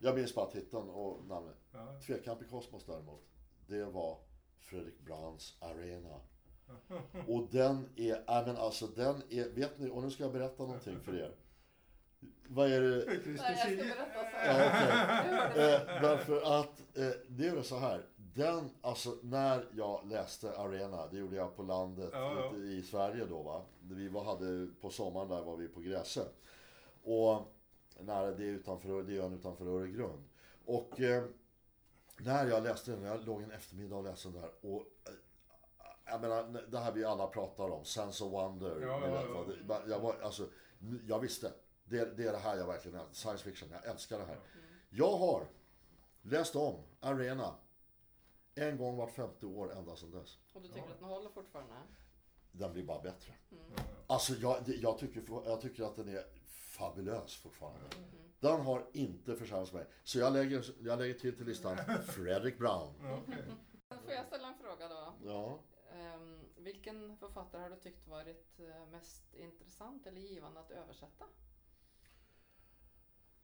jag minns bara titeln och namnet. Tvekamp i kosmos däremot, det var Fredrik Browns Arena. Och den är, ja men alltså den är, vet ni, och nu ska jag berätta någonting för er. Vad är det? Nej, jag ska berätta sen. Ja, det. Eh, därför att eh, det är så här. Den, alltså när jag läste Arena, det gjorde jag på landet Ja, ja. i Sverige då va. Vi var, hade, på sommaren där var vi på Gräsö. Och när det är utanför, det är ön utanför Öregrund. Och eh, när jag läste den, jag låg en eftermiddag och läste den där och eh, jag menar, det här vi alla pratar om, sense of wonder. Ja, ja, ja. Jag, var, alltså, jag visste, det, det är det här jag verkligen älskar. Science fiction, jag älskar det här. Jag har läst om Arena en gång vart femte år ända sedan dess. Och du tycker att den håller fortfarande? Den blir bara bättre. Alltså jag, jag, tycker, jag tycker att den är fabulös fortfarande. Den har inte försämrats mig. Så jag lägger, jag lägger till till listan Fredrik Brown. Får jag ställa en fråga då? Ja. Ehm, vilken författare har du tyckt varit eh, mest intressant eller givande att översätta?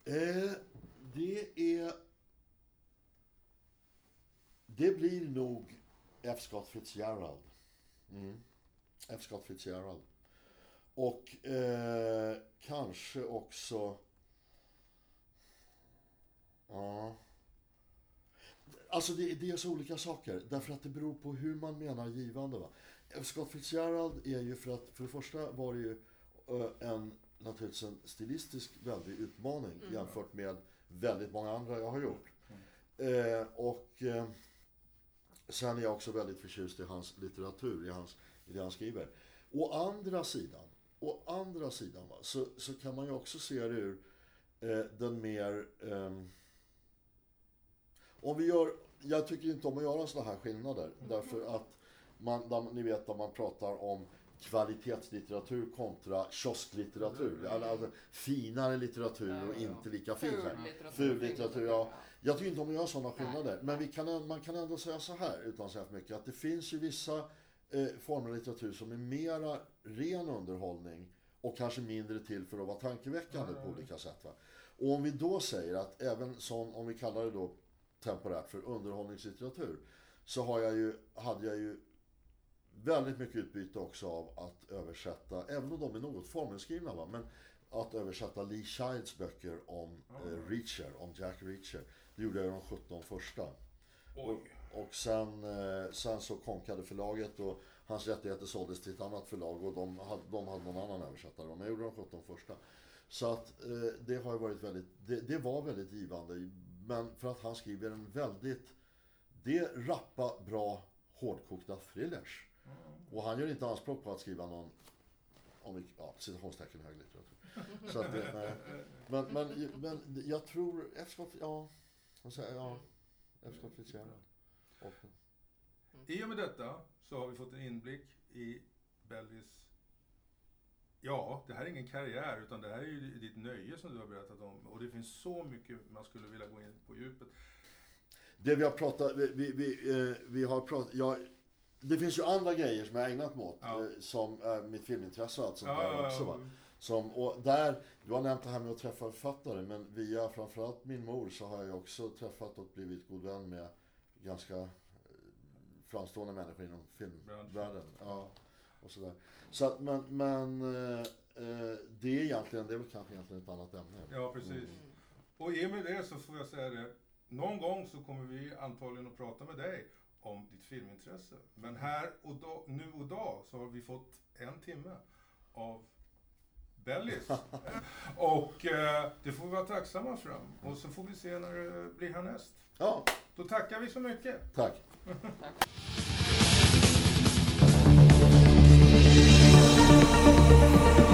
Eh, det är... Det blir nog F. Scott Fitzgerald. Mm. F. Scott Fitzgerald. Och eh, kanske också... Ja. Alltså det, det är så olika saker. Därför att det beror på hur man menar givande. Va? Scott Fitzgerald är ju för att, för det första var det ju eh, en, naturligtvis en stilistisk väldig utmaning jämfört med väldigt många andra jag har gjort. Eh, och eh, sen är jag också väldigt förtjust i hans litteratur, i, hans, i det han skriver. Å andra sidan, å andra sidan va, så, så kan man ju också se det ur eh, den mer... ehm, om vi gör, jag tycker inte om att göra sådana här skillnader. Därför att man, där, ni vet när man pratar om kvalitetslitteratur kontra kiosklitteratur. Alltså, finare litteratur och Ja, ja. inte lika fin. Ful litteratur, ja. Jag tycker inte om att göra sådana skillnader. Men vi kan, man kan ändå säga så här, utan att säga för mycket, att det finns ju vissa eh, former av litteratur som är mera ren underhållning och kanske mindre till för att vara tankeväckande på olika sätt. Va? Och om vi då säger att även sån, om vi kallar det då temporärt för underhållningslitteratur, så har jag ju, hade jag ju väldigt mycket utbyte också av att översätta, även om de är något formelskrivna, va? men att översätta Lee Childs böcker om eh, Reacher, om Jack Reacher. Det gjorde jag de 17 första. Oj. Och sen, eh, sen så konkade förlaget och hans rättigheter såldes till ett annat förlag och de hade, de hade någon annan översättare. Men jag gjorde de 17 första. Så att eh, det har varit väldigt, det, det var väldigt givande. Men för att han skriver en väldigt, det är rappa, bra, hårdkokta thrillers. Och han gör inte anspråk på att skriva någon, om vi, ja, citationstecken hög litteratur. Så att nej. Men, men, men jag tror, F. Ja? Ja, F. Scott Fitzgerald. I och med detta så har vi fått en inblick i Bellis Ja, det här är ingen karriär utan det här är ju ditt nöje som du har berättat om. Och det finns så mycket man skulle vilja gå in på djupet. Det vi har pratat, vi, vi, vi, eh, vi har pratat, jag, det finns ju andra grejer som jag ägnat mig åt. Ja. eh, Som är mitt filmintresse och allt sånt Ja, där också. Va? Som, och där, du har nämnt det här med att träffa författare, men via framförallt min mor så har jag också träffat och blivit god vän med ganska eh, framstående människor inom filmvärlden. Ja, och sådär. Så att, men, men eh, eh, det är egentligen, det är väl kanske egentligen ett annat ämne. Ja, precis. Mm. Och i och med det så får jag säga det, någon gång så kommer vi antagligen att prata med dig om ditt filmintresse. Men här och då, nu och då så har vi fått en timme av Bellis. och eh, det får vi vara tacksamma för. Och så får vi se när det blir härnäst. Ja, Då tackar vi så mycket. tack. Tack.